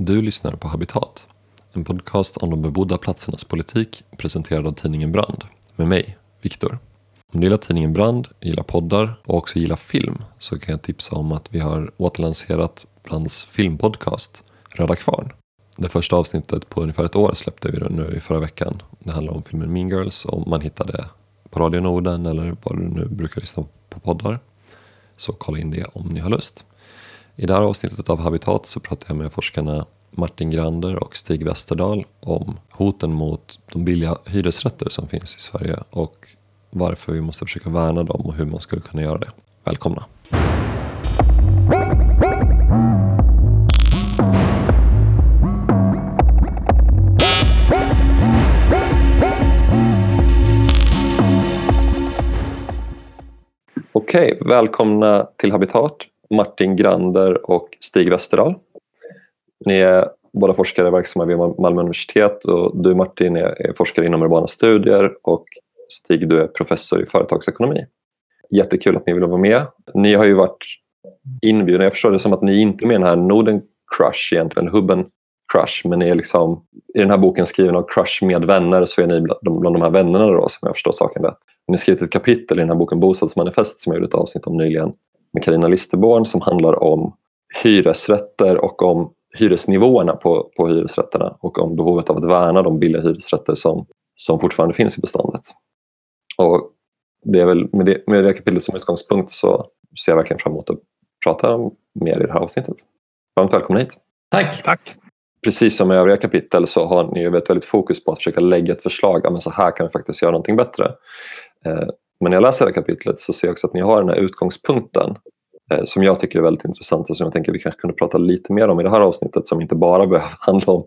Du lyssnar på Habitat, en podcast om de bebodda platsernas politik presenterad av tidningen Brand med mig, Viktor. Om du gillar tidningen Brand, gillar poddar och också gillar film så kan jag tipsa om att vi har återlanserat Brands filmpodcast Röda Kvarn. Det första avsnittet på ungefär ett år släppte vi nu i förra veckan. Det handlar om filmen Mean Girls och man hittar det på Radio Norden eller var du nu brukar lyssna på poddar. Så kolla in det om ni har lust. I det här avsnittet av Habitat så pratar jag med forskarna Martin Grander och Stig Westerdahl om hoten mot de billiga hyresrätter som finns i Sverige och varför vi måste försöka värna dem och hur man skulle kunna göra det. Välkomna! Okej, välkomna till Habitat, Martin Grander och Stig Westerdahl. Ni är båda forskare verksamma vid Malmö universitet och du Martin är forskare inom urbana studier och Stig du är professor i företagsekonomi. Jättekul att ni ville vara med. Ni har ju varit inbjudna, jag förstår det som att ni inte är med i den här Norden Crush egentligen, hubben Crush, men ni är liksom, i den här boken skriven av Crush med vänner så är ni bland, bland de här vännerna då, som jag förstår saken rätt. Ni har skrivit ett kapitel i den här boken Bostadsmanifest som jag gjorde ett avsnitt om nyligen med Carina Listerborn som handlar om hyresrätter och om hyresnivåerna på, på hyresrätterna och om behovet av att värna de billiga hyresrätter som, som fortfarande finns i beståndet. Och det är väl med det, med det kapitlet som utgångspunkt så ser jag verkligen fram emot att prata mer i det här avsnittet. Varmt välkomna hit! Tack! Tack! Precis som i övriga kapitel så har ni ju ett väldigt fokus på att försöka lägga ett förslag, ja, men så här kan vi faktiskt göra någonting bättre. Eh, men när jag läser det här kapitlet så ser jag också att ni har den här utgångspunkten eh, som jag tycker är väldigt intressant och som jag tänker vi kanske kunde prata lite mer om i det här avsnittet som inte bara behöver handla om,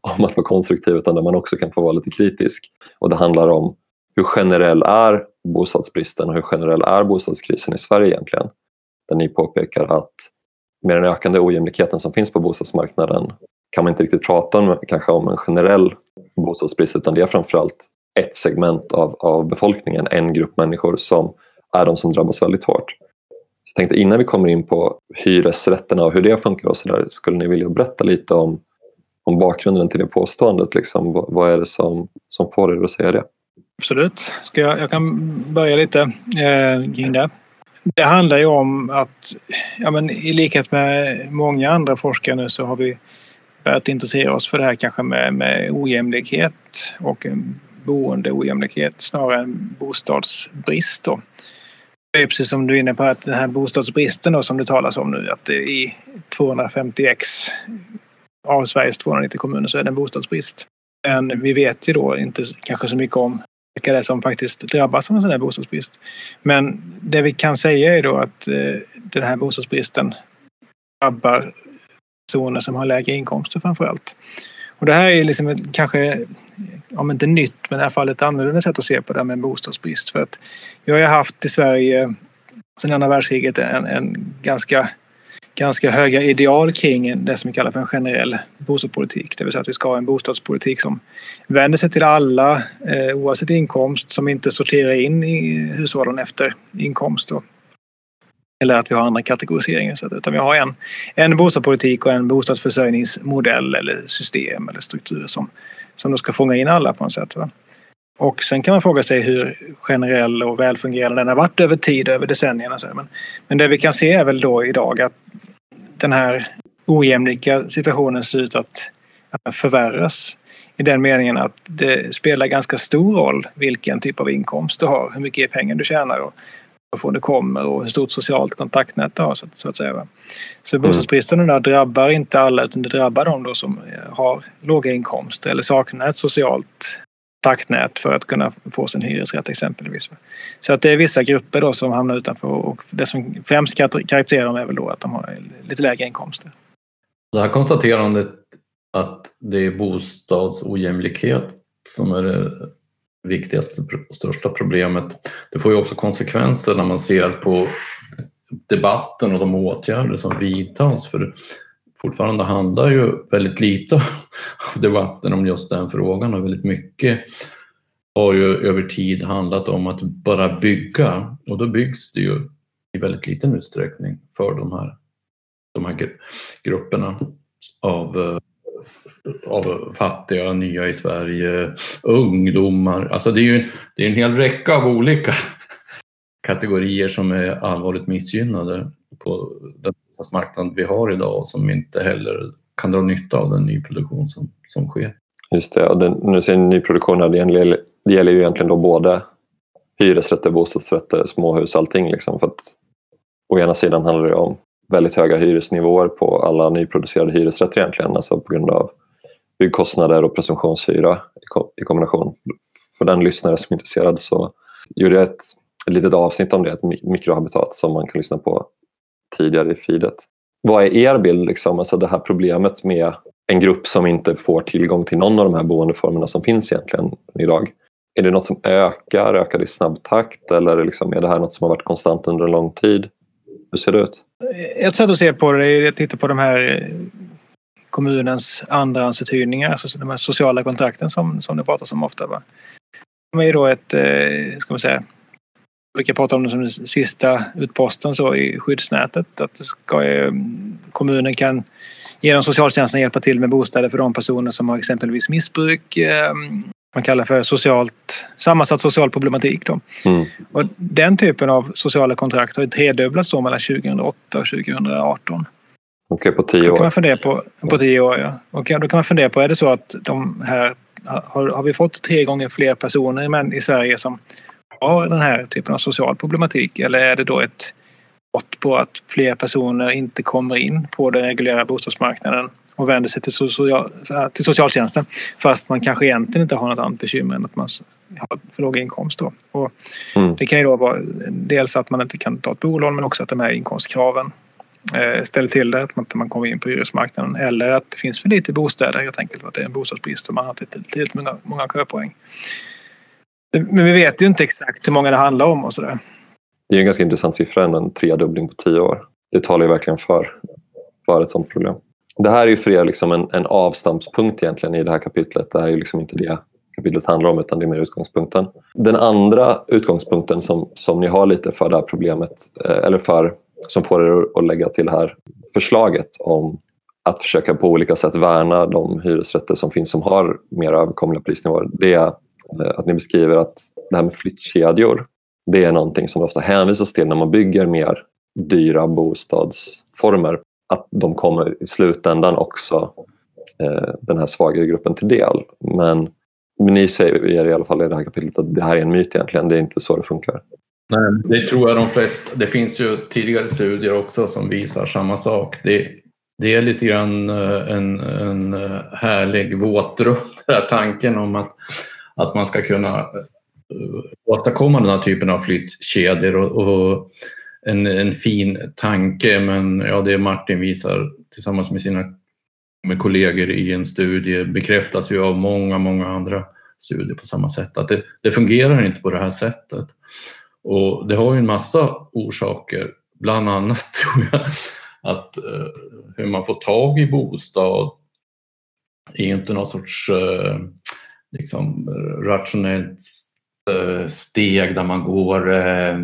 om att vara konstruktiv utan där man också kan få vara lite kritisk. Och det handlar om hur generell är bostadsbristen och hur generell är bostadskrisen i Sverige egentligen? Där ni påpekar att med den ökande ojämlikheten som finns på bostadsmarknaden kan man inte riktigt prata om, kanske om en generell bostadsbrist utan det är framförallt ett segment av, av befolkningen, en grupp människor som är de som drabbas väldigt hårt. Jag tänkte innan vi kommer in på hyresrätterna och hur det funkar och så där, skulle ni vilja berätta lite om, om bakgrunden till det påståendet? Liksom, vad, vad är det som, som får er att säga det? Absolut. Ska jag, jag kan börja lite eh, kring det. Det handlar ju om att ja, men i likhet med många andra forskare nu så har vi börjat intressera oss för det här kanske med, med ojämlikhet och boendeojämlikhet snarare än bostadsbrist. Då. Det är precis som du är inne på att den här bostadsbristen då, som det talas om nu att i 250x av Sveriges 290 kommuner så är det en bostadsbrist. Men vi vet ju då inte kanske så mycket om vilka det är som faktiskt drabbas av en sån här bostadsbrist. Men det vi kan säga är då att eh, den här bostadsbristen drabbar personer som har lägre inkomster framför allt. Och det här är liksom ett, kanske, om inte nytt, men i alla fall ett annorlunda sätt att se på det här med bostadsbrist. För att vi har ju haft i Sverige sedan andra världskriget en, en ganska ganska höga ideal kring det som vi kallar för en generell bostadspolitik. Det vill säga att vi ska ha en bostadspolitik som vänder sig till alla eh, oavsett inkomst som inte sorterar in i hushållen efter inkomst. Då. Eller att vi har andra kategoriseringar. Så att, utan vi har en, en bostadspolitik och en bostadsförsörjningsmodell eller system eller struktur som, som då ska fånga in alla på något sätt. Va? Och sen kan man fråga sig hur generell och välfungerande den har varit över tid, över decennierna. Men, men det vi kan se är väl då idag att den här ojämlika situationen ser ut att förvärras. I den meningen att det spelar ganska stor roll vilken typ av inkomst du har, hur mycket pengar du tjänar och varifrån du kommer och hur stort socialt kontaktnät du har. Så, så att säga. Så mm. bostadsbristen där drabbar inte alla utan det drabbar de då som har låga inkomster eller saknar ett socialt kontaktnät för att kunna få sin hyresrätt exempelvis. Så att det är vissa grupper då som hamnar utanför och det som främst karaktäriserar dem är väl då att de har lite lägre inkomster. Det här konstaterandet att det är bostadsojämlikhet som är det viktigaste och största problemet. Det får ju också konsekvenser när man ser på debatten och de åtgärder som vidtas. För fortfarande handlar ju väldigt lite av debatten om just den frågan och väldigt mycket har ju över tid handlat om att bara bygga och då byggs det ju i väldigt liten utsträckning för de här, de här grupperna av, eh, av fattiga, nya i Sverige, ungdomar. Alltså det är ju det är en hel räcka av olika kategorier som är allvarligt missgynnade på den marknad vi har idag och som inte heller kan dra nytta av den nyproduktion som, som sker. Just det, och den, när du säger nyproduktion, det gäller, det gäller ju egentligen då både hyresrätter, bostadsrätter, småhus, allting. Liksom, för att, å ena sidan handlar det om väldigt höga hyresnivåer på alla nyproducerade hyresrätter egentligen, alltså på grund av byggkostnader och presumtionshyra i kombination. För den lyssnare som är intresserad så gjorde jag ett, ett litet avsnitt om det, ett mikrohabitat som man kan lyssna på tidigare i feedet. Vad är er bild, liksom? alltså det här problemet med en grupp som inte får tillgång till någon av de här boendeformerna som finns egentligen idag? Är det något som ökar, ökar det i snabb takt eller liksom är det här något som har varit konstant under en lång tid? Hur ser det ut? Ett sätt att se på det är att titta på de här kommunens andrahandsuthyrningar, alltså de här sociala kontrakten som, som det pratas om ofta. Va? De är då ett, eh, ska man säga, vi kan prata om det som den sista utposten så i skyddsnätet. Att ska, eh, kommunen kan genom socialtjänsten hjälpa till med bostäder för de personer som har exempelvis missbruk. Eh, man kallar för socialt, sammansatt social problematik. Då. Mm. Och den typen av sociala kontrakt har tredubblats mellan 2008 och 2018. Okej, på tio år. Då kan man fundera på, på tio år, ja. Och då kan man fundera på, är det så att de här, har, har vi fått tre gånger fler personer i Sverige som har den här typen av social problematik eller är det då ett mått på att fler personer inte kommer in på den reguljära bostadsmarknaden och vänder sig till, social, till socialtjänsten fast man kanske egentligen inte har något annat bekymmer än att man har för låg inkomst. Då. Och mm. Det kan ju då vara dels att man inte kan ta ett bolån men också att de här inkomstkraven Eh, ställer till det, att man inte kommer in på hyresmarknaden eller att det finns för lite bostäder helt enkelt, att det är en bostadsbrist och man har tillräckligt många, många köpoäng. Men vi vet ju inte exakt hur många det handlar om och sådär. Det är en ganska intressant siffra, en tredubbling på tio år. Det talar ju verkligen för, för ett sådant problem. Det här är ju för er liksom en, en avstampspunkt egentligen i det här kapitlet. Det här är ju liksom inte det kapitlet handlar om utan det är mer utgångspunkten. Den andra utgångspunkten som, som ni har lite för det här problemet, eh, eller för, som får er att lägga till det här förslaget om att försöka på olika sätt värna de hyresrätter som finns som har mer överkomliga prisnivåer. Det är eh, att ni beskriver att det här med flyttkedjor, det är någonting som det ofta hänvisas till när man bygger mer dyra bostadsformer. Att de kommer i slutändan också eh, den här svagare gruppen till del. Men, men ni säger i alla fall i det här kapitlet att det här är en myt egentligen, det är inte så det funkar. Nej, det tror jag de flesta. Det finns ju tidigare studier också som visar samma sak. Det, det är lite grann eh, en, en eh, härlig våtdröm, den här tanken om att att man ska kunna eh, åstadkomma den här typen av flyttkedjor och, och en, en, fin tanke men ja, det Martin visar tillsammans med sina med kollegor i en studie bekräftas ju av många, många andra studier på samma sätt att det, det fungerar inte på det här sättet. Och det har ju en massa orsaker, bland annat tror jag att eh, hur man får tag i bostad är inte någon sorts eh, liksom, rationellt eh, steg där man går eh,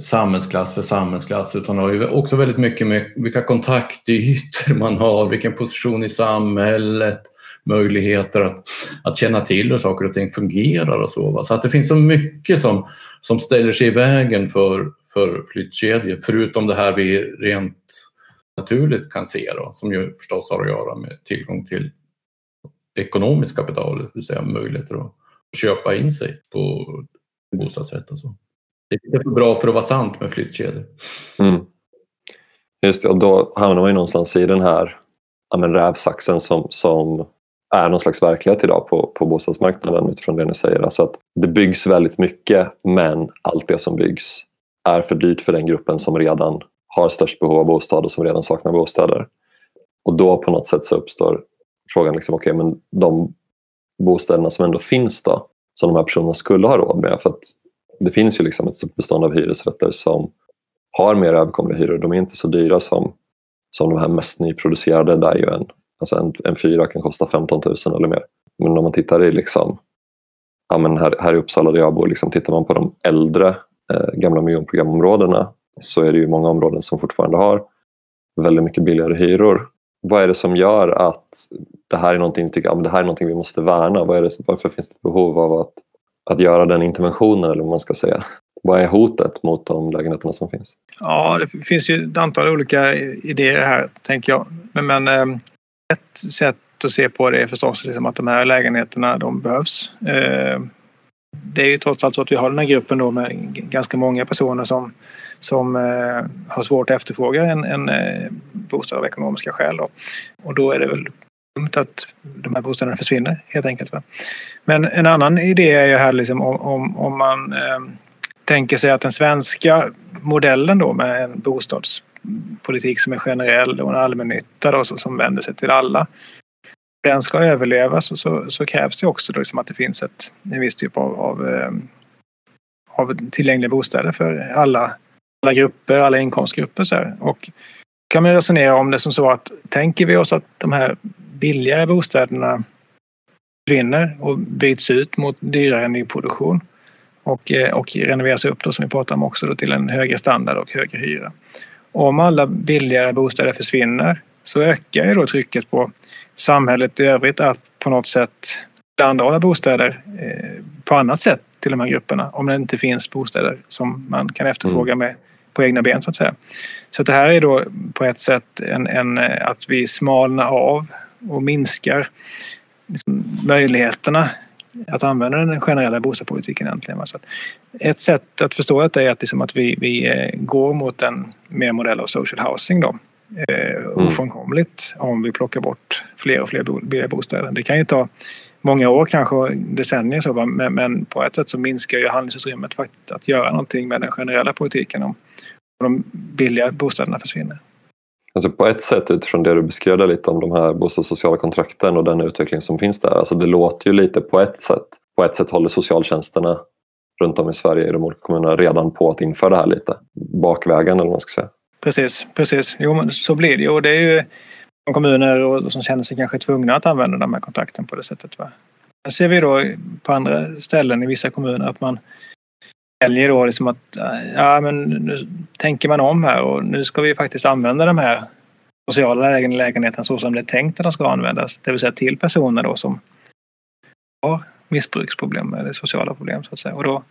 samhällsklass för samhällsklass utan har ju också väldigt mycket med vilka kontaktytor man har, vilken position i samhället, möjligheter att, att känna till hur saker och ting fungerar och så. Va? Så att det finns så mycket som, som ställer sig i vägen för, för flyttkedjor förutom det här vi rent naturligt kan se då, som ju förstås har att göra med tillgång till ekonomiskt kapital, det vill säga möjligheter att köpa in sig på bostadsrätt och så. Det är för bra för att vara sant med flyttkedjor. Mm. Just det, och då hamnar man ju någonstans i den här ja, men rävsaxen som, som är någon slags verklighet idag på, på bostadsmarknaden utifrån det ni säger. Alltså att det byggs väldigt mycket men allt det som byggs är för dyrt för den gruppen som redan har störst behov av bostad och som redan saknar bostäder. Och då på något sätt så uppstår frågan, liksom, okay, men de bostäderna som ändå finns då, som de här personerna skulle ha råd med. För att det finns ju liksom ett stort bestånd av hyresrätter som har mer överkomliga hyror. De är inte så dyra som, som de här mest nyproducerade där ju en, alltså en, en fyra kan kosta 15 000 eller mer. Men om man tittar i liksom, ja men här, här i Uppsala där jag bor, liksom, tittar man på de äldre eh, gamla miljonprogramområdena så är det ju många områden som fortfarande har väldigt mycket billigare hyror vad är det som gör att det här är någonting, tycker, ja, men det här är någonting vi måste värna? Vad är det, varför finns det behov av att, att göra den interventionen eller vad man ska säga? Vad är hotet mot de lägenheterna som finns? Ja, det finns ju ett antal olika idéer här, tänker jag. Men, men eh, ett sätt att se på det är förstås liksom att de här lägenheterna, de behövs. Eh, det är ju trots allt så att vi har den här gruppen då med ganska många personer som, som eh, har svårt att efterfråga en, en eh, bostad av ekonomiska skäl. Då. Och då är det väl dumt att de här bostäderna försvinner helt enkelt. Men en annan idé är ju här liksom om, om, om man tänker sig att den svenska modellen då med en bostads politik som är generell och en allmännytta då, som vänder sig till alla den ska överleva så, så, så, krävs det också då liksom att det finns ett, en viss typ av, av, ehm, av tillgängliga bostäder för alla, alla grupper, alla inkomstgrupper. Så här. Och kan man resonera om det som så att tänker vi oss att de här billigare bostäderna försvinner och byts ut mot dyrare nyproduktion och, eh, och renoveras upp då som vi pratade om också då till en högre standard och högre hyra. Om alla billigare bostäder försvinner så ökar ju då trycket på samhället i övrigt att på något sätt tillhandahålla bostäder eh, på annat sätt till de här grupperna om det inte finns bostäder som man kan efterfråga mm. med på egna ben så att säga. Så det här är då på ett sätt en, en att vi smalnar av och minskar liksom möjligheterna att använda den generella bostadspolitiken egentligen. Så ett sätt att förstå detta är att, liksom att vi, vi eh, går mot en mer modell av social housing då eh, mm. ofrånkomligt om vi plockar bort fler och fler billiga bostäder. Det kan ju ta många år, kanske decennier, så, men, men på ett sätt så minskar ju handlingsutrymmet för att, att göra någonting med den generella politiken om de billiga bostäderna försvinner. Alltså på ett sätt utifrån det du beskrev där lite om de här bostadssociala kontrakten och den utveckling som finns där. Alltså det låter ju lite på ett sätt. På ett sätt håller socialtjänsterna runt om i Sverige i de olika kommunerna redan på att införa det här lite bakvägen eller vad man ska säga. Precis, precis. Jo, men så blir det ju. Och det är ju kommuner och, som känner sig kanske tvungna att använda de här kontrakten på det sättet. Va? Sen ser vi då på andra ställen i vissa kommuner att man väljer då liksom att eh, ja, men nu tänker man om här och nu ska vi faktiskt använda de här sociala lägenheterna så som det är tänkt att de ska användas. Det vill säga till personer då som har missbruksproblem eller sociala problem så att säga. Och då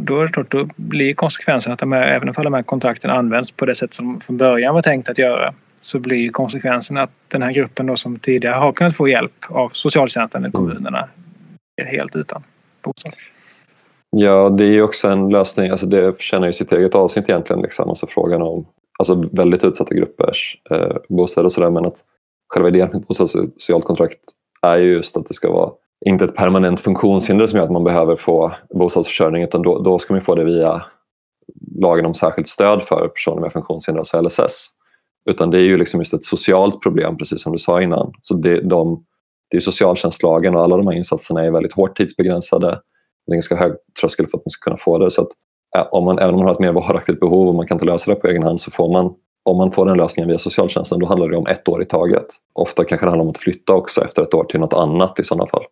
då, då, då blir konsekvensen att de här, även om de här kontrakten används på det sätt som från början var tänkt att göra så blir konsekvensen att den här gruppen då som tidigare har kunnat få hjälp av socialtjänsten eller kommunerna är helt utan bostad. Ja, det är också en lösning. Alltså det förtjänar ju sitt eget avsnitt egentligen. Liksom. Alltså frågan om alltså väldigt utsatta gruppers eh, bostäder och sådär. Men att själva idén med ett bostadssocialt kontrakt är ju just att det ska vara inte ett permanent funktionshinder som gör att man behöver få bostadsförsörjning utan då, då ska man få det via lagen om särskilt stöd för personer med funktionshinder, alltså LSS. Utan det är ju liksom just ett socialt problem precis som du sa innan. Så det, de, det är socialtjänstlagen och alla de här insatserna är väldigt hårt tidsbegränsade. Det är ganska hög tröskel för att man ska kunna få det. Så att, om man, även om man har ett mer varaktigt behov och man kan inte lösa det på egen hand så får man om man får den lösningen via socialtjänsten då handlar det om ett år i taget. Ofta kanske det handlar om att flytta också efter ett år till något annat i sådana fall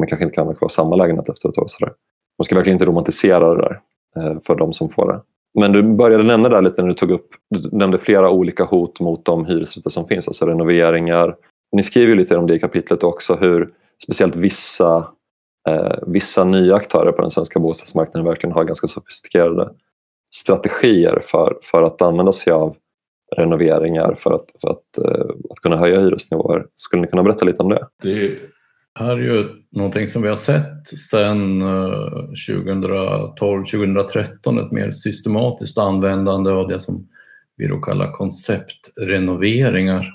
man kanske inte kan ha kvar samma lägenhet efter ett år. Sådär. Man ska verkligen inte romantisera det där eh, för de som får det. Men du började nämna där lite när du tog upp, du nämnde flera olika hot mot de hyresrätter som finns, alltså renoveringar. Ni skriver lite om det i kapitlet också hur speciellt vissa, Eh, vissa nya aktörer på den svenska bostadsmarknaden verkligen har ganska sofistikerade strategier för, för att använda sig av renoveringar för att, för att, eh, att kunna höja hyresnivåer. Skulle ni kunna berätta lite om det? Det här är ju någonting som vi har sett sedan eh, 2012-2013, ett mer systematiskt användande av det som vi då kallar konceptrenoveringar.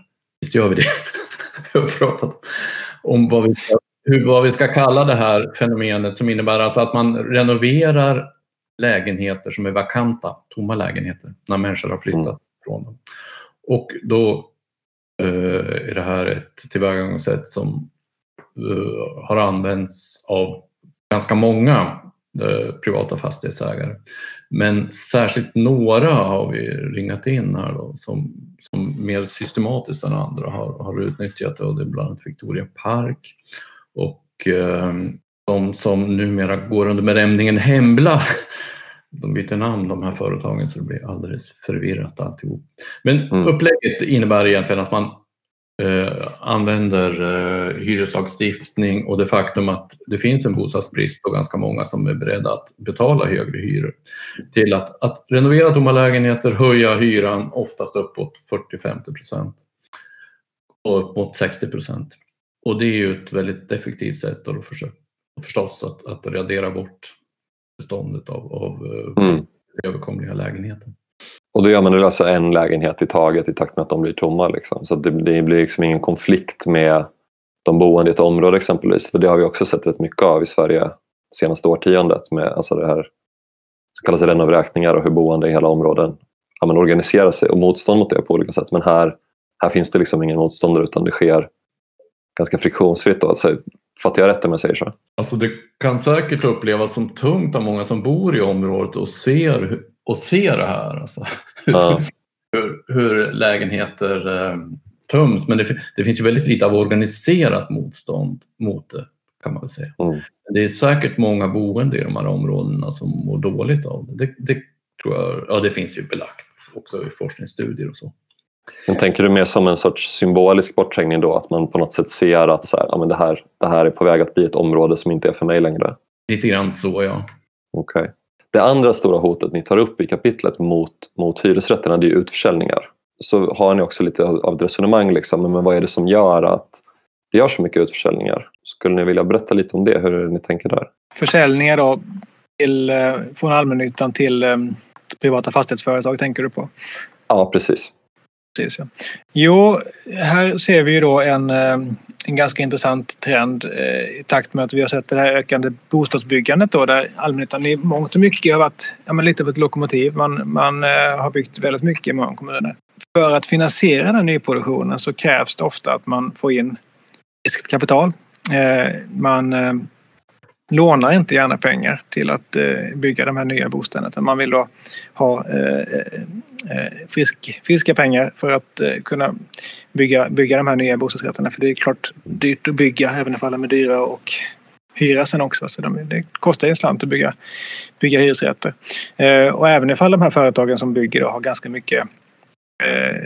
Visst gör vi det? vi har pratat om vad vi, ska, hur, vad vi ska kalla det här fenomenet som innebär alltså att man renoverar lägenheter som är vakanta, tomma lägenheter, när människor har flyttat mm. från dem. Och då eh, är det här ett tillvägagångssätt som Eh, har använts av ganska många eh, privata fastighetsägare. Men särskilt några har vi ringat in här då, som, som mer systematiskt än andra har, har utnyttjat det och det är bland annat Victoria Park och eh, de som numera går under benämningen Hembla de byter namn de här företagen så det blir alldeles förvirrat alltihop. Men mm. upplägget innebär egentligen att man eh, använder eh, hyreslagstiftning och det faktum att det finns en bostadsbrist och ganska många som är beredda att betala högre hyror till att, att renovera tomma lägenheter, höja hyran oftast uppåt 40-50 procent och upp mot 60 procent. Och det är ju ett väldigt effektivt sätt att försöka, förstås att, att radera bort beståndet av, av eh, mm. överkomliga lägenheter. Och då gör man det alltså en lägenhet i taget i takt med att de blir tomma. Liksom. Så det, det, blir liksom ingen konflikt med de boende i ett område exempelvis. För det har vi också sett rätt mycket av i Sverige senaste årtiondet med alltså det här så kallas renovräkningar och hur boende i hela områden ja, organiserar sig och motstånd mot det på olika sätt. Men här, här finns det liksom ingen motståndare utan det sker ganska friktionsfritt. Då. Alltså, fattar jag rätt om jag säger så? Alltså det kan säkert upplevas som tungt av många som bor i området och ser och se det här. Alltså, ja. hur, hur, lägenheter eh, töms. Men det, det, finns ju väldigt lite av organiserat motstånd mot det kan man väl säga. Mm. Det är säkert många boende i de här områdena som mår dåligt av det. Det, det tror jag, ja, det finns ju belagt också i forskningsstudier och så. Men tänker du mer som en sorts symbolisk bortträngning då? Att man på något sätt ser att så här, ja, men det, här, det här är på väg att bli ett område som inte är för mig längre? Lite grann så ja. Okej. Okay. Det andra stora hotet ni tar upp i kapitlet mot, mot hyresrätterna det är utförsäljningar. Så har ni också lite av ett resonemang, liksom, men vad är det som gör att det görs så mycket utförsäljningar? Skulle ni vilja berätta lite om det, hur är det ni tänker där? Försäljningar då till, eh, från allmännyttan till um, privata fastighetsföretag tänker du på? Ja, precis precis ja. Jo, här ser vi ju då en, eh, en ganska intressant trend eh, i takt med att vi har sett det här ökande bostadsbyggandet då där allmännyttan i mångt och mycket har varit ja, lite av ett lokomotiv. Man, man eh, har byggt väldigt mycket i många kommuner. För att finansiera den nyproduktionen så krävs det ofta att man får in friskt kapital. man lånar inte gärna pengar till att bygga de här nya bostäderna. Man vill då ha Eh, frisk, friska pengar för att eh, kunna bygga, bygga de här nya bostadsrätterna. För det är klart dyrt att bygga även om de är dyra och hyra sen också. Så de, det kostar en slant att bygga, bygga hyresrätter. Eh, och även ifall de här företagen som bygger då har ganska mycket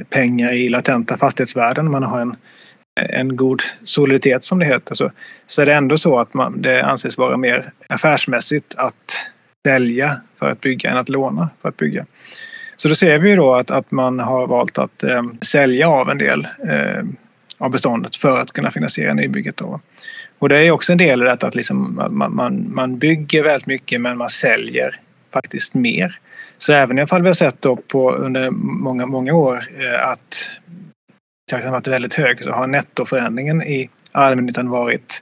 pengar i latenta fastighetsvärden. Man har en en god soliditet som det heter så, så är det ändå så att man, det anses vara mer affärsmässigt att sälja för att bygga än att låna för att bygga. Så då ser vi ju då att, att man har valt att eh, sälja av en del eh, av beståndet för att kunna finansiera nybygget. Då. Och det är också en del i detta att liksom man, man, man bygger väldigt mycket men man säljer faktiskt mer. Så även ifall vi har sett då på under många, många år eh, att takten varit väldigt hög så har nettoförändringen i allmännyttan varit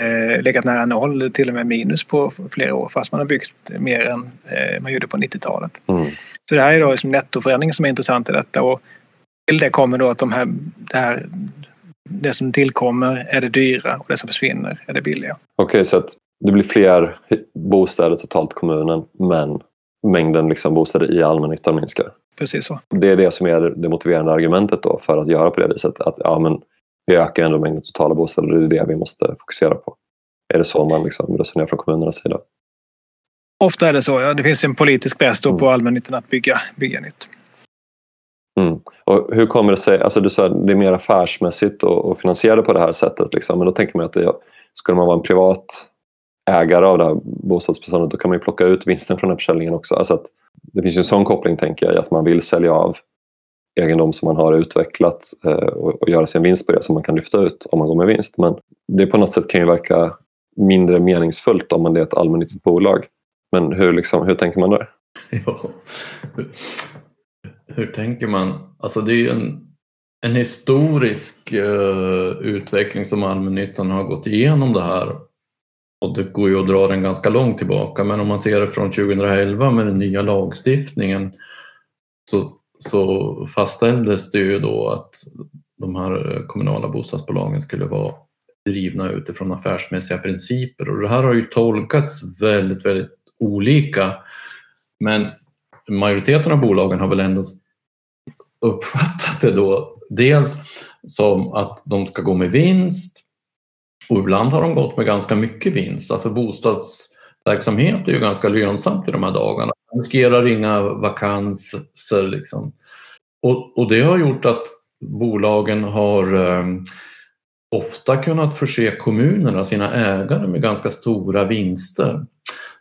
eh, legat nära noll, till och med minus på flera år fast man har byggt mer än eh, man gjorde på 90-talet. Mm. Så det här är då liksom nettoförändringen som är intressant i detta och till det kommer då att de här, det, här, det som tillkommer är det dyra och det som försvinner är det billiga. Okej, okay, så att det blir fler bostäder totalt i kommunen men mängden liksom bostäder i allmännyttan minskar? precis så. Det är det som är det motiverande argumentet då för att göra på det viset. Att ja, men vi ökar ändå mängden totala bostäder och det är det vi måste fokusera på. Är det så man liksom resonerar från kommunernas sida? Ofta är det så. Ja. Det finns en politisk press mm. på allmännyttan att bygga, bygga nytt. Mm. Och hur kommer det sig, alltså du sa att det är mer affärsmässigt att finansiera det på det här sättet. Liksom. Men då tänker man att det, skulle man vara en privat ägare av det här bostadsbeståndet då kan man ju plocka ut vinsten från den försäljningen också. Alltså att det finns en sån koppling tänker jag, att man vill sälja av egendom som man har utvecklat eh, och, göra göra sin vinst på det som man kan lyfta ut om man går med vinst. Men det på något sätt kan ju verka mindre meningsfullt om man är ett allmännyttigt bolag. Men hur, liksom, hur tänker man där? Ja. Hur, hur tänker man? Alltså det är ju en, en historisk uh, utveckling som allmännyttan har gått igenom det här och det går ju att dra den ganska långt tillbaka men om man ser det från 2011 med den nya lagstiftningen så, så fastställdes det ju då att de här kommunala bostadsbolagen skulle vara drivna utifrån affärsmässiga principer och det här har ju tolkats väldigt, väldigt olika. Men majoriteten av bolagen har väl ändå uppfattat det då dels som att de ska gå med vinst och ibland har de gått med ganska mycket vinst. Alltså bostadsverksamhet är ju ganska lönsamt i de här dagarna. Riskerar inga vakanser. Liksom. Och, och, det har gjort att bolagen har eh, ofta kunnat förse kommunerna, sina ägare, med ganska stora vinster.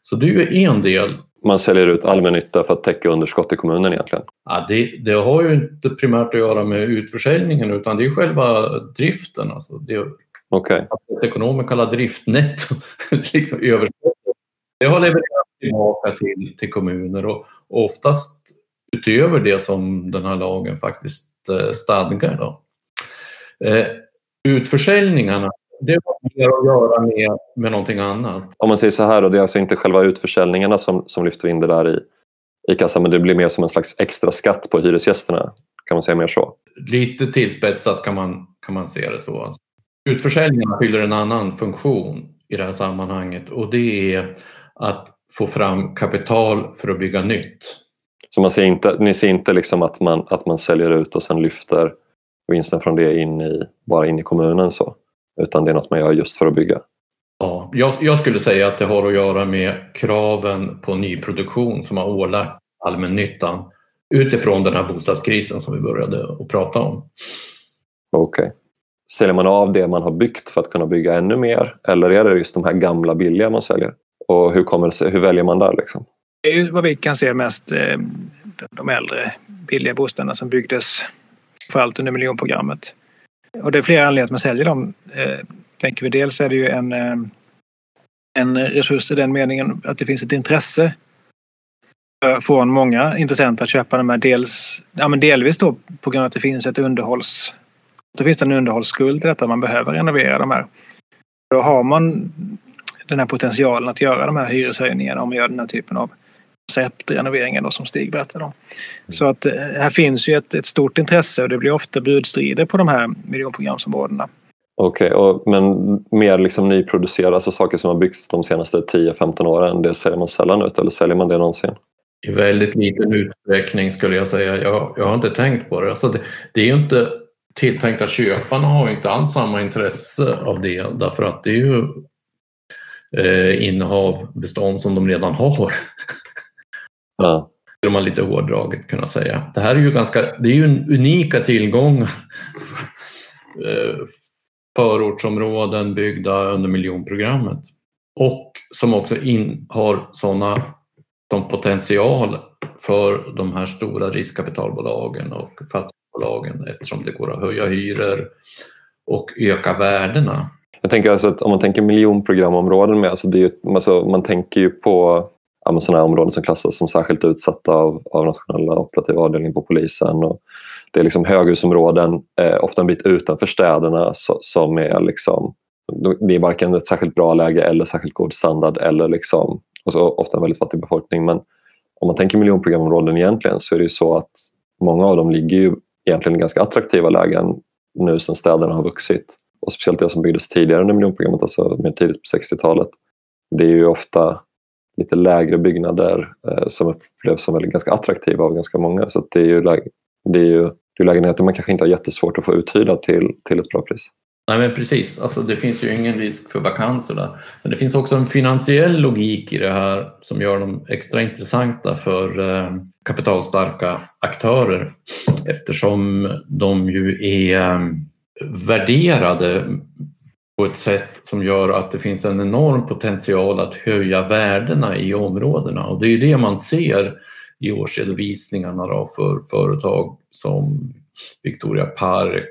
Så det är ju en del. Man säljer ut allmännytta för att täcka underskott i kommunen egentligen? Ja, det, det har ju inte primärt att göra med utförsäljningen utan det är själva driften. Alltså det, okay. att ekonomer kallar driftnetto liksom överskottet. Det har levererats tillbaka till, till kommuner och, och oftast utöver det som den här lagen faktiskt eh, stadgar. Då. Eh, utförsäljningarna det har mer att göra med, med någonting annat. Om man säger så här, då, det är alltså inte själva utförsäljningarna som, som lyfter in det där i, i kassan men det blir mer som en slags extra skatt på hyresgästerna. Kan man säga mer så? Lite tillspetsat kan man, kan man se det så. Utförsäljningarna fyller en annan funktion i det här sammanhanget och det är att få fram kapital för att bygga nytt. Så man ser inte, ni ser inte liksom att, man, att man säljer ut och sen lyfter vinsten från det in i, bara in i kommunen så? Utan det är något man gör just för att bygga? Ja, jag, jag skulle säga att det har att göra med kraven på nyproduktion som har ålagt allmännyttan utifrån den här bostadskrisen som vi började att prata om. Okej. Okay. Säljer man av det man har byggt för att kunna bygga ännu mer eller är det just de här gamla billiga man säljer? Och hur, kommer sig, hur väljer man där? Liksom? Det är ju vad vi kan se mest eh, de äldre billiga bostäderna som byggdes framförallt under miljonprogrammet. Och det är flera anledningar att man säljer dem. Eh, tänker vi dels är det ju en, eh, en resurs i den meningen att det finns ett intresse från många intressenter att köpa de här. Dels, ja, men delvis då på grund av att det finns ett underhålls... Det finns en underhållsskuld till detta. Man behöver renovera de här. Då har man den här potentialen att göra de här hyreshöjningarna om man gör den här typen av konceptrenoveringar då, som Stig berättade om. Så att eh, här finns ju ett, ett, stort intresse och det blir ofta budstrider på de här miljonprogramsområdena. Okej, okay, men mer liksom nyproducerade, alltså saker som har byggts de senaste 10-15 åren, det säljer man sällan ut eller säljer man det någonsin? I väldigt liten utsträckning skulle jag säga. Jag, jag har inte tänkt på det. Alltså det, det är ju inte tilltänkta köparna har ju inte alls samma intresse av det därför att det är ju eh, innehav, bestånd som de redan har. Ja. Skulle man lite hårdraget kunna säga. Det här är ju ganska, det är ju en unika tillgång. Eh, förortsområden byggda under miljonprogrammet. Och som också in, har sådana som potential för de här stora riskkapitalbolagen och fastighetsbolagen eftersom det går att höja hyror och öka värdena. Jag tänker alltså att om man tänker miljonprogramområden med, alltså det är ju, alltså man tänker ju på ja, sådana områden som klassas som särskilt utsatta av, av nationella operativa avdelningen på polisen. Och det är liksom höghusområden, eh, ofta en bit utanför städerna så, som är liksom, det är varken ett särskilt bra läge eller särskilt god standard eller liksom, och så ofta en väldigt fattig befolkning. Men om man tänker miljonprogramområden egentligen så är det ju så att många av dem ligger ju egentligen i ganska attraktiva lägen nu sedan städerna har vuxit. Och speciellt det som byggdes tidigare under miljonprogrammet, alltså mer tidigt på 60-talet. Det är ju ofta lite lägre byggnader eh, som upplevs som väldigt, ganska attraktiva av ganska många. Så det är ju, det är ju det är lägenheter man kanske inte har jättesvårt att få uthyrda till, till ett bra pris. Nej men precis, alltså, det finns ju ingen risk för vakanser där. Men det finns också en finansiell logik i det här som gör dem extra intressanta för eh, kapitalstarka aktörer eftersom de ju är eh, värderade på ett sätt som gör att det finns en enorm potential att höja värdena i områdena och det är ju det man ser i årsredovisningarna då för företag som Victoria Park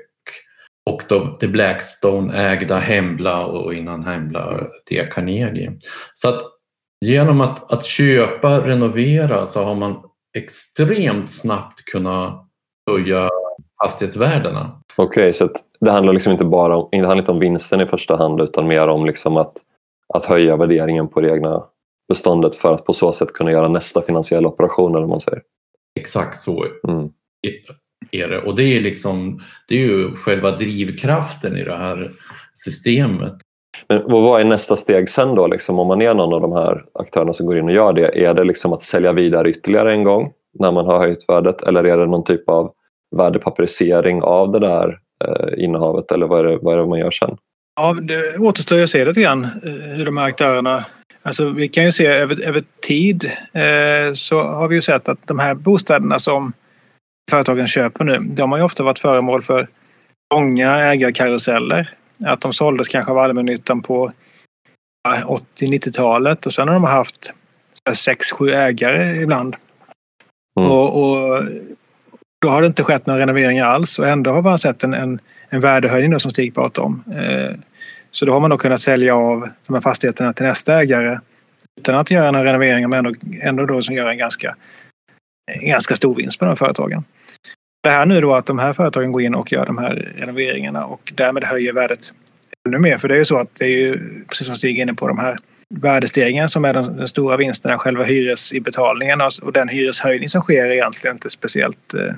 och det Blackstone-ägda Hembla och innan Hembla det Carnegie. Så att genom att, att köpa, renovera så har man extremt snabbt kunnat höja fastighetsvärdena. Okej, okay, så det handlar liksom inte bara om, det handlar inte om vinsten i första hand utan mer om liksom att, att höja värderingen på det egna beståndet för att på så sätt kunna göra nästa finansiella operation eller man säger. Exakt så mm. är det och det är, liksom, det är ju själva drivkraften i det här systemet. Men vad är nästa steg sen då liksom, om man är någon av de här aktörerna som går in och gör det? Är det liksom att sälja vidare ytterligare en gång när man har höjt värdet eller är det någon typ av värdepapperisering av det där eh, innehavet eller vad är, det, vad är det man gör sen? Ja, det återstår att se lite grann eh, hur de här aktörerna Alltså vi kan ju se över, över tid eh, så har vi ju sett att de här bostäderna som företagen köper nu, de har ju ofta varit föremål för långa ägarkaruseller. Att de såldes kanske av allmännyttan på 80-90-talet och sen har de haft 6-7 ägare ibland. Mm. Och, och, då har det inte skett några renoveringar alls och ändå har man sett en, en, en värdehöjning som Stig pratade om. Eh, så då har man då kunnat sälja av de här fastigheterna till nästa ägare utan att göra några renoveringar men ändå, ändå då som gör en ganska, en ganska stor vinst på de här företagen. Det här nu då att de här företagen går in och gör de här renoveringarna och därmed höjer värdet ännu mer. För det är ju så att det är ju, precis som Stig är inne på, de här värdestegringen som är den, den stora vinsten, själva hyresinbetalningen och den hyreshöjning som sker är egentligen inte speciellt eh,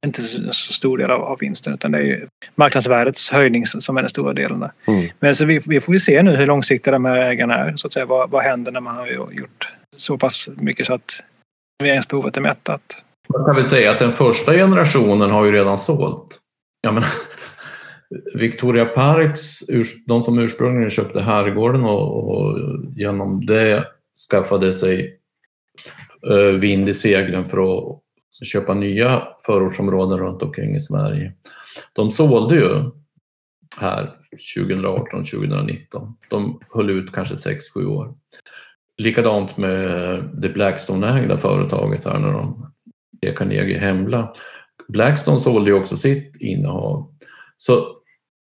det är inte så stor del av, av vinsten utan det är ju marknadsvärdets höjning som är den stora delen. Där. Mm. Men så vi, vi, får ju se nu hur långsiktiga de här ägarna är. Så att säga. Vad, vad händer när man har gjort så pass mycket så att renoveringsbehovet är mättat? Man kan väl säga att den första generationen har ju redan sålt. Jag menar, Victoria Parks, de som ursprungligen köpte herrgården och, och genom det skaffade sig uh, vind i seglen för att köpa nya förortsområden runt omkring i Sverige. De sålde ju här 2018, 2019. De höll ut kanske 6-7 år. Likadant med det Blackstone-ägda företaget här när de Carnegie Hemla. Blackstone sålde ju också sitt innehav. Så,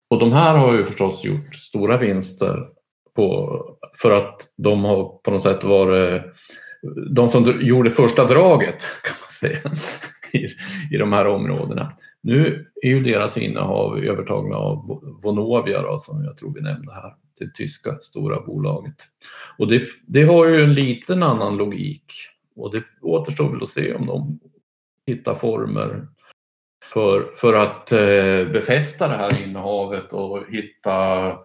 och de här har ju förstås gjort stora vinster på, för att de har på något sätt varit de som gjorde första draget kan man säga i, i de här områdena. Nu är ju deras innehav övertagna av Vonovia då, som jag tror vi nämnde här, det tyska stora bolaget. Och det, det har ju en liten annan logik och det återstår väl att se om de hittar former för, för att eh, befästa det här innehavet och hitta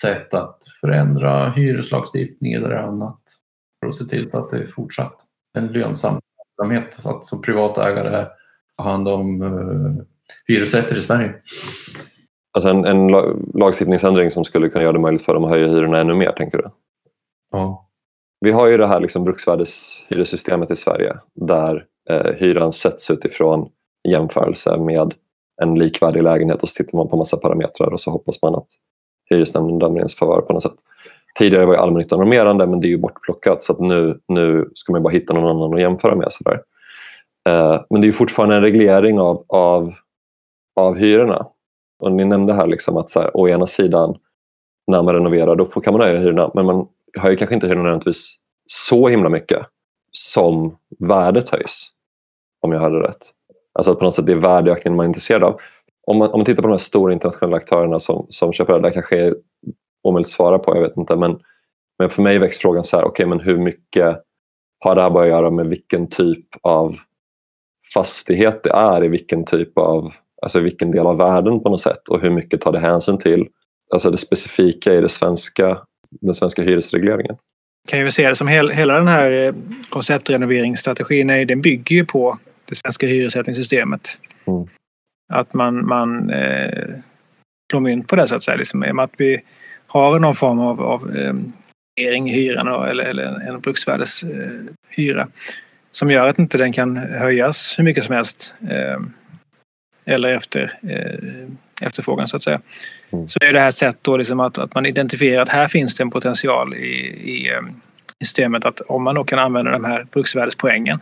sätt att förändra hyreslagstiftning eller annat för att se till så att det är fortsatt en lönsam verksamhet så att som privatägare har hand om uh, hyresrätter i Sverige. Alltså en, en lagstiftningsändring som skulle kunna göra det möjligt för dem att höja hyrorna ännu mer, tänker du? Ja. Vi har ju det här liksom bruksvärdeshyressystemet i Sverige där eh, hyran sätts utifrån jämförelse med en likvärdig lägenhet och så tittar man på massa parametrar och så hoppas man att hyresnämnden dömer ens favör på något sätt. Tidigare var ju allmännyttan normerande men det är ju bortplockat så att nu, nu ska man bara hitta någon annan att jämföra med. Sådär. Eh, men det är fortfarande en reglering av, av, av hyrorna. Och ni nämnde här liksom att så här, å ena sidan när man renoverar då får, kan man höja hyrorna men man höjer kanske inte hyrorna nödvändigtvis så himla mycket som värdet höjs. Om jag hörde rätt. Alltså att på något sätt det är värdeökningen man är intresserad av. Om man, om man tittar på de här stora internationella aktörerna som, som köper det, där kanske är omöjligt att svara på, jag vet inte. Men, men för mig väcks frågan så här, okej okay, men hur mycket har det här bara att göra med vilken typ av fastighet det är i vilken typ av, alltså vilken del av världen på något sätt och hur mycket tar det hänsyn till alltså det specifika i det svenska, den svenska hyresregleringen? Kan ju se det som hel, hela den här eh, konceptrenoveringsstrategin, den bygger ju på det svenska hyressättningssystemet. Mm. Att man, man eh, slår mynt på det så att säga. Liksom, att vi har någon form av, av eh, i hyran eller, eller en bruksvärdeshyra eh, som gör att inte den kan höjas hur mycket som helst eh, eller efter efterfrågan så att säga. Mm. Så är det här sättet då liksom att, att man identifierar att här finns det en potential i, i, i systemet att om man då kan använda de här bruksvärdespoängen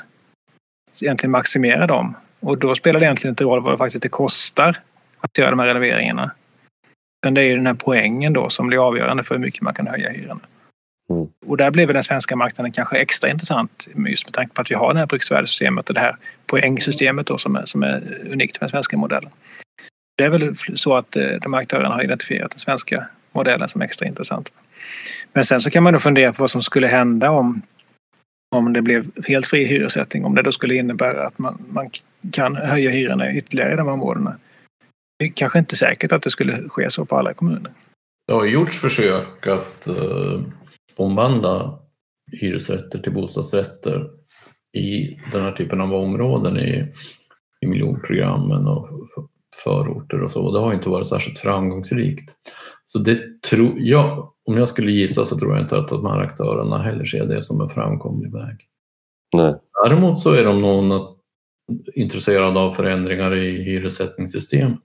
egentligen maximera dem och då spelar det egentligen inte roll vad det faktiskt det kostar att göra de här renoveringarna. Men det är ju den här poängen då som blir avgörande för hur mycket man kan höja hyrorna. Mm. Och där blev den svenska marknaden kanske extra intressant just med tanke på att vi har det här bruksvärdessystemet och det här poängsystemet då som är, som är unikt med den svenska modellen. Det är väl så att eh, de aktörerna har identifierat den svenska modellen som extra intressant. Men sen så kan man då fundera på vad som skulle hända om, om det blev helt fri hyressättning. Om det då skulle innebära att man, man kan höja hyrorna ytterligare i de områdena. Det är kanske inte säkert att det skulle ske så på alla kommuner. Det har gjorts försök att uh, omvandla hyresrätter till bostadsrätter i den här typen av områden i, i miljonprogrammen och förorter och så. Det har inte varit särskilt framgångsrikt. Så det tror jag, om jag skulle gissa så tror jag inte att de här aktörerna heller ser det som en framkomlig väg. Nej. Däremot så är de nog intresserad av förändringar i hyressättningssystemet.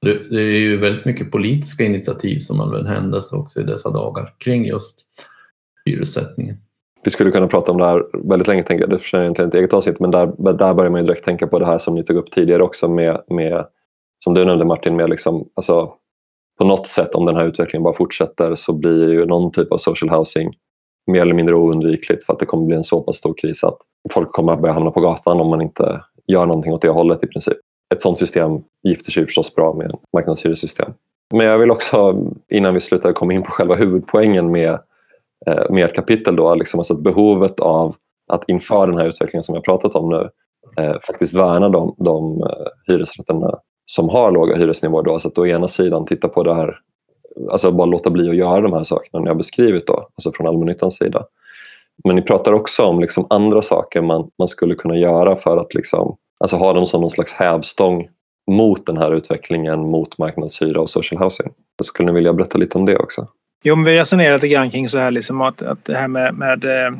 Det, det, är ju väldigt mycket politiska initiativ som man också i dessa dagar kring just hyressättningen. Vi skulle kunna prata om det här väldigt länge, tänker jag. det förtjänar egentligen ett eget avsnitt, men där, där börjar man ju direkt tänka på det här som ni tog upp tidigare också med, med som du nämnde Martin, med liksom, alltså, på något sätt om den här utvecklingen bara fortsätter så blir ju någon typ av social housing mer eller mindre oundvikligt för att det kommer bli en så pass stor kris att folk kommer att börja hamna på gatan om man inte gör någonting åt det hållet i princip. Ett sådant system gifter sig förstås bra med marknadshyressystem. Men jag vill också, innan vi slutar, komma in på själva huvudpoängen med, eh, med ert kapitel. Då, liksom alltså behovet av att inför den här utvecklingen som jag pratat om nu eh, faktiskt värna de, de eh, hyresrätterna som har låga hyresnivåer. Då. Så att å ena sidan titta på det här, alltså bara låta bli att göra de här sakerna ni har beskrivit då, alltså från allmännyttans sida. Men ni pratar också om liksom andra saker man, man skulle kunna göra för att liksom, alltså ha dem som någon slags hävstång mot den här utvecklingen mot marknadshyra och social housing. Skulle ni vilja berätta lite om det också? Jo, men vi resonerar lite grann kring så här liksom att, att det här med, med eh,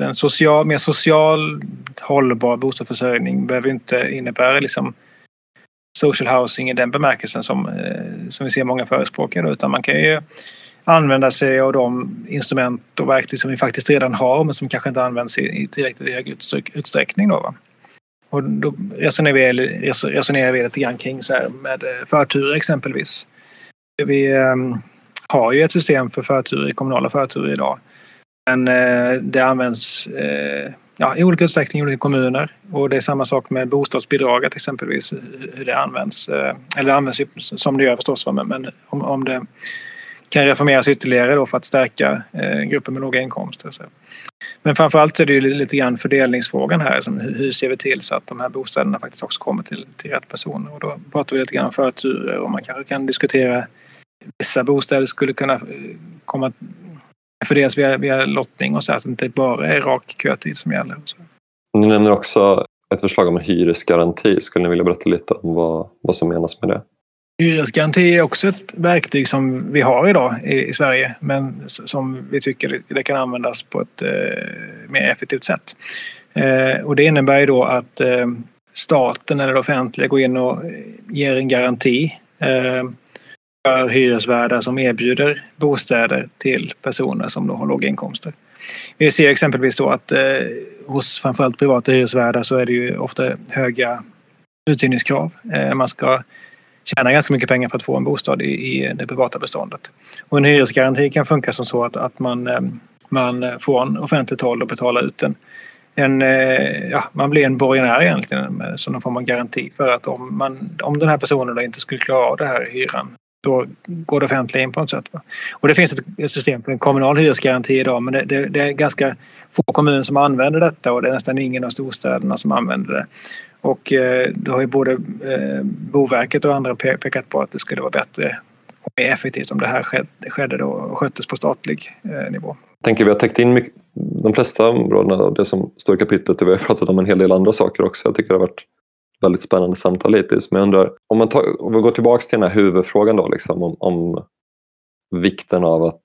en social, mer social hållbar bostadsförsörjning behöver inte innebära liksom social housing i den bemärkelsen som, eh, som vi ser många förespråkare utan man kan ju använda sig av de instrument och verktyg som vi faktiskt redan har men som kanske inte används i, i tillräckligt hög utsträckning. Då, va? Och då resonerar vi, resonerar vi lite grann kring så här med eh, förturer exempelvis. Vi ehm, har ju ett system för förturer, kommunala förturer idag. Men eh, det används eh, ja, i olika utsträckning i olika kommuner. Och det är samma sak med bostadsbidraget exempelvis, hur det används. Eller det används som det gör förstås, men, om, om det kan reformeras ytterligare då för att stärka grupper med låga inkomster. Så. Men framförallt är det ju lite grann fördelningsfrågan här. Som hur ser vi till så att de här bostäderna faktiskt också kommer till, till rätt personer? Och då pratar vi lite grann om förturer och man kanske kan diskutera vissa bostäder skulle kunna eh, komma fördelas via, via lottning och så att det inte bara är rak kötid som gäller. Och så. Ni nämner också ett förslag om hyresgaranti. Skulle ni vilja berätta lite om vad, vad som menas med det? Hyresgaranti är också ett verktyg som vi har idag i, i Sverige men som vi tycker det kan användas på ett eh, mer effektivt sätt. Eh, och det innebär ju då att eh, staten eller det offentliga går in och ger en garanti eh, för hyresvärdar som erbjuder bostäder till personer som då har låga inkomster. Vi ser exempelvis då att eh, hos framförallt privata hyresvärdar så är det ju ofta höga uthyrningskrav. Eh, man ska tjänar ganska mycket pengar för att få en bostad i, i det privata beståndet. Och en hyresgaranti kan funka som så att, att man, eh, man från offentligt håll betalar ut en, en, eh, ja, man blir en borgenär egentligen som någon form av garanti för att om, man, om den här personen då inte skulle klara av det här hyran då går det offentliga in på något sätt. Och det finns ett system för en kommunal hyresgaranti idag men det, det, det, är ganska få kommuner som använder detta och det är nästan ingen av storstäderna som använder det. Och eh, då har ju både eh, Boverket och andra pekat på att det skulle vara bättre och mer effektivt om det här skedde då och sköttes på statlig eh, nivå. Jag tänker vi har täckt in mycket, de flesta områdena av det som står i kapitlet och vi har pratat om en hel del andra saker också. Jag tycker det har varit väldigt spännande samtal hittills. Men jag undrar, om, man tar, om vi går tillbaka till den här huvudfrågan då, liksom, om, om vikten av att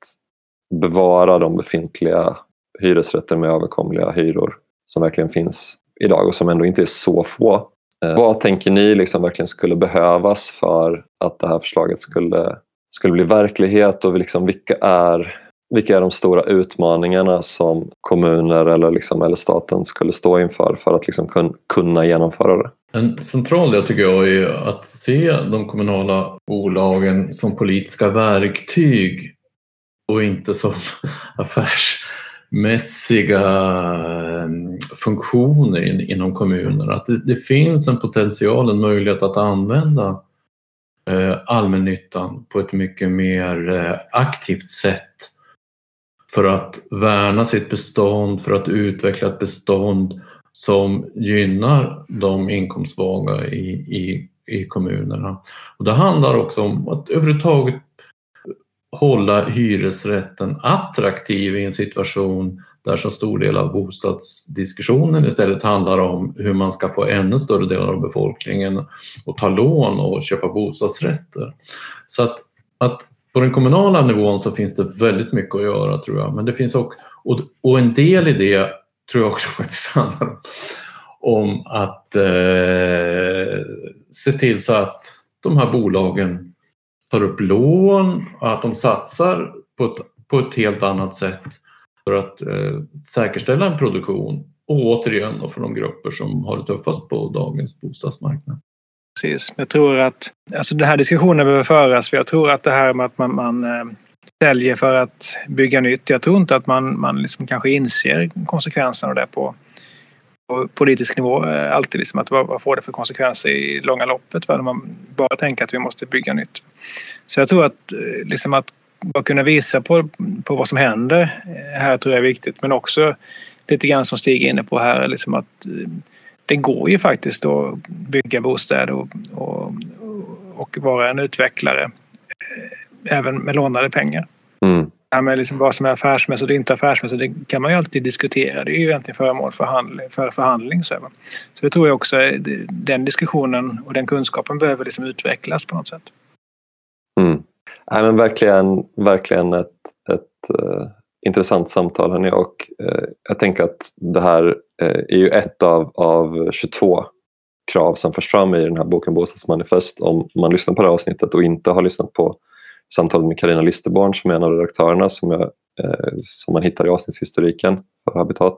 bevara de befintliga hyresrätter med överkomliga hyror som verkligen finns idag och som ändå inte är så få. Eh, vad tänker ni liksom verkligen skulle behövas för att det här förslaget skulle, skulle bli verklighet och liksom vilka, är, vilka är de stora utmaningarna som kommuner eller, liksom, eller staten skulle stå inför för att liksom kun, kunna genomföra det? En central del tycker jag är att se de kommunala bolagen som politiska verktyg och inte som affärsmässiga eh, funktioner inom kommuner. Att det, det, finns en potential, en möjlighet att använda eh, allmännyttan på ett mycket mer eh, aktivt sätt för att värna sitt bestånd, för att utveckla ett bestånd som gynnar de inkomstsvaga i, i, i kommunerna. Och det handlar också om att överhuvudtaget hålla hyresrätten attraktiv i en situation där så stor del av bostadsdiskussionen istället handlar om hur man ska få ännu större delar av befolkningen att ta lån och köpa bostadsrätter. Så att, att på den kommunala nivån så finns det väldigt mycket att göra tror jag. Men det finns också, och, och en del i det tror jag också faktiskt handlar om att eh, se till så att de här bolagen tar upp lån och att de satsar på ett, på ett helt annat sätt för att eh, säkerställa en produktion och återigen då för de grupper som har det tuffast på dagens bostadsmarknad. Precis. Jag tror att alltså den här diskussionen behöver föras för jag tror att det här med att man, man eh, säljer för att bygga nytt. Jag tror inte att man, man liksom kanske inser konsekvenserna av det på, på politisk nivå. Eh, alltid liksom att vad, vad får det för konsekvenser i långa loppet? När man bara tänker att vi måste bygga nytt. Så jag tror att, eh, liksom att bara kunna visa på, på vad som händer här tror jag är viktigt. Men också lite grann som Stig är inne på här, liksom att det går ju faktiskt att bygga bostäder och, och, och vara en utvecklare eh, även med lånade pengar. Mm. Ja, men liksom vad som är affärsmässigt och inte affärsmässigt det kan man ju alltid diskutera. Det är ju egentligen föremål för förhandling. För förhandling så, så det tror jag också den diskussionen och den kunskapen behöver liksom utvecklas på något sätt. Mm. Ja, men verkligen, verkligen ett, ett uh, intressant samtal hörni och uh, jag tänker att det här Eh, Eh, är ju ett av, av 22 krav som förs fram i den här boken Bostadsmanifest. Om man lyssnar på det här avsnittet och inte har lyssnat på samtalet med Karina Listerborn som är en av redaktörerna som, jag, eh, som man hittar i avsnittshistoriken för Habitat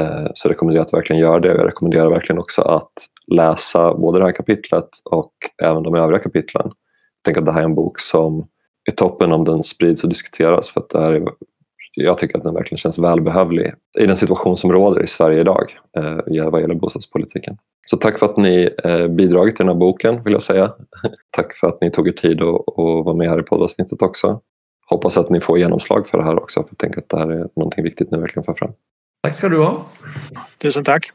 eh, så rekommenderar jag att verkligen göra det. Jag rekommenderar verkligen också att läsa både det här kapitlet och även de övriga kapitlen. Jag tänker att det här är en bok som är toppen om den sprids och diskuteras för att det här är jag tycker att den verkligen känns välbehövlig i den situation som råder i Sverige idag eh, vad gäller bostadspolitiken. Så tack för att ni eh, bidragit till den här boken vill jag säga. tack för att ni tog er tid att vara med här i poddavsnittet också. Hoppas att ni får genomslag för det här också för jag tänker att det här är någonting viktigt ni verkligen får fram. Tack ska du ha. Tusen tack.